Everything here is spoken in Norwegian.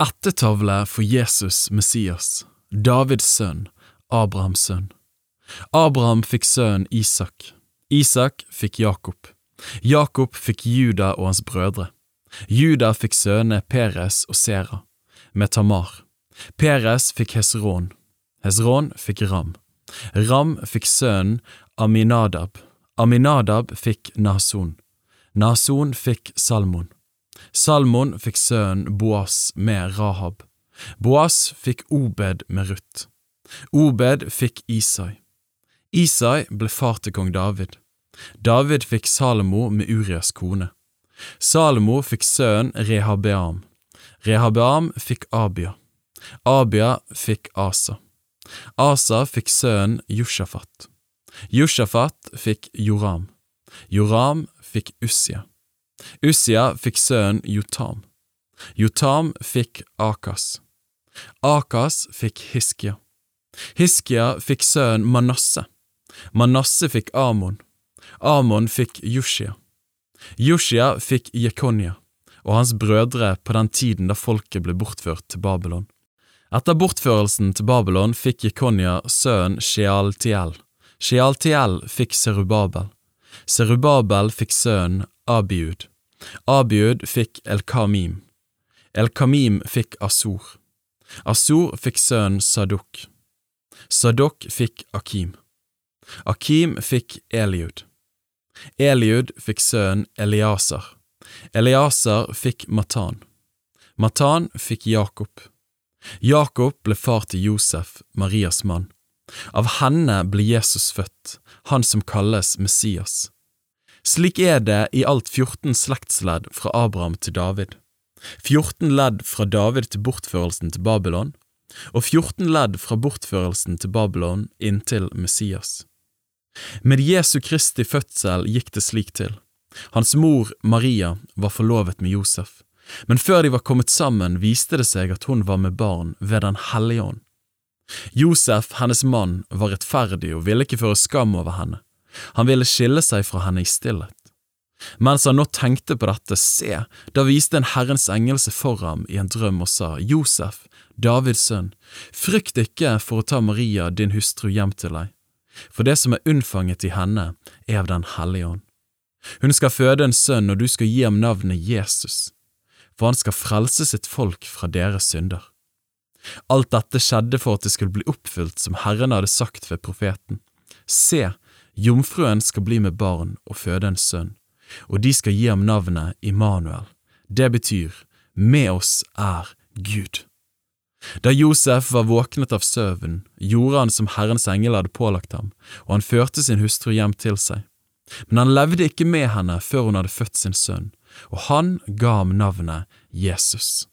Ættetavle for Jesus Messias, Davids sønn, Abrahams sønn. Abraham fikk sønnen Isak. Isak fikk Jakob. Jakob fikk Juda og hans brødre. Juda fikk sønnene Peres og Sera, med Tamar. Peres fikk Hesron. Hesron fikk Ram. Ram fikk sønnen Aminadab. Aminadab fikk Nason. Nason fikk Salmon. Salmon fikk sønnen Boas med Rahab. Boas fikk Obed med Ruth. Obed fikk Isai. Isai ble far til kong David. David fikk Salomo med Urias kone. Salomo fikk sønnen Rehabeam. Rehabeam fikk Abia. Abia fikk Asa. Asa fikk sønnen Jushafat. Jushafat fikk Joram. Joram fikk Ussia. Ussia fikk sønnen Jotam. Jotam fikk Akas. Akas fikk Hiskia. Hiskia fikk sønnen Manasse. Manasse fikk Amon. Amon fikk Yushia. Yushia fikk Jekonia og hans brødre på den tiden da folket ble bortført til Babylon. Etter bortførelsen til Babylon fikk Jekonia sønnen Shealtiel. Shealtiel fikk Serubabel. Serubabel fikk sønnen Abiud. Abiud fikk El-Kamim. El-Kamim fikk Asur. Asur fikk sønnen Sadok. Sadok fikk Akim. Akim fikk Eliud. Eliud fikk sønnen Eliaser. Eliaser fikk Matan. Matan fikk Jakob. Jakob ble far til Josef, Marias mann. Av henne ble Jesus født, han som kalles Messias. Slik er det i alt 14 slektsledd fra Abraham til David, 14 ledd fra David til bortførelsen til Babylon, og 14 ledd fra bortførelsen til Babylon inntil Messias. Med Jesu Kristi fødsel gikk det slik til. Hans mor, Maria, var forlovet med Josef, men før de var kommet sammen, viste det seg at hun var med barn ved Den hellige ånd. Josef, hennes mann, var rettferdig og ville ikke føre skam over henne. Han ville skille seg fra henne i stillhet. Mens han nå tenkte på dette, se, da viste en Herrens engel seg for ham i en drøm og sa, Josef, Davids sønn, frykt ikke for å ta Maria, din hustru, hjem til deg, for det som er unnfanget i henne, er av Den hellige ånd. Hun skal føde en sønn, og du skal gi ham navnet Jesus, for han skal frelse sitt folk fra deres synder. Alt dette skjedde for at det skulle bli oppfylt som Herren hadde sagt ved profeten. Se, jomfruen skal bli med barn og føde en sønn, og de skal gi ham navnet Immanuel. Det betyr Med oss er Gud. Da Josef var våknet av søvn, gjorde han som Herrens engel hadde pålagt ham, og han førte sin hustru hjem til seg. Men han levde ikke med henne før hun hadde født sin sønn, og han ga ham navnet Jesus.